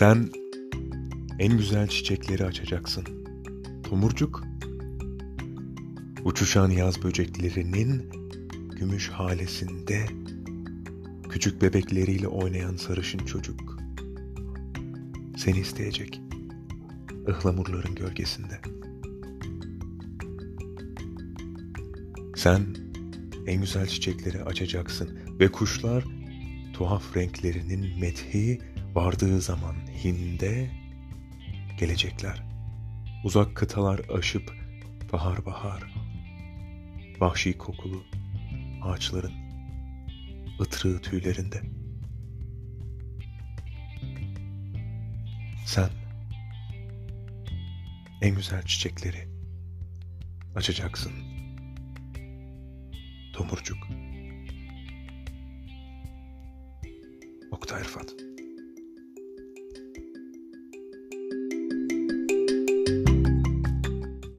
Sen en güzel çiçekleri açacaksın. Tomurcuk. Uçuşan yaz böceklerinin gümüş halesinde küçük bebekleriyle oynayan sarışın çocuk. Seni isteyecek. ıhlamurların gölgesinde. Sen en güzel çiçekleri açacaksın ve kuşlar tuhaf renklerinin methi vardığı zaman Hind'e gelecekler. Uzak kıtalar aşıp bahar bahar, vahşi kokulu ağaçların ıtırığı tüylerinde. Sen en güzel çiçekleri açacaksın. Tomurcuk. Oktay Rıfat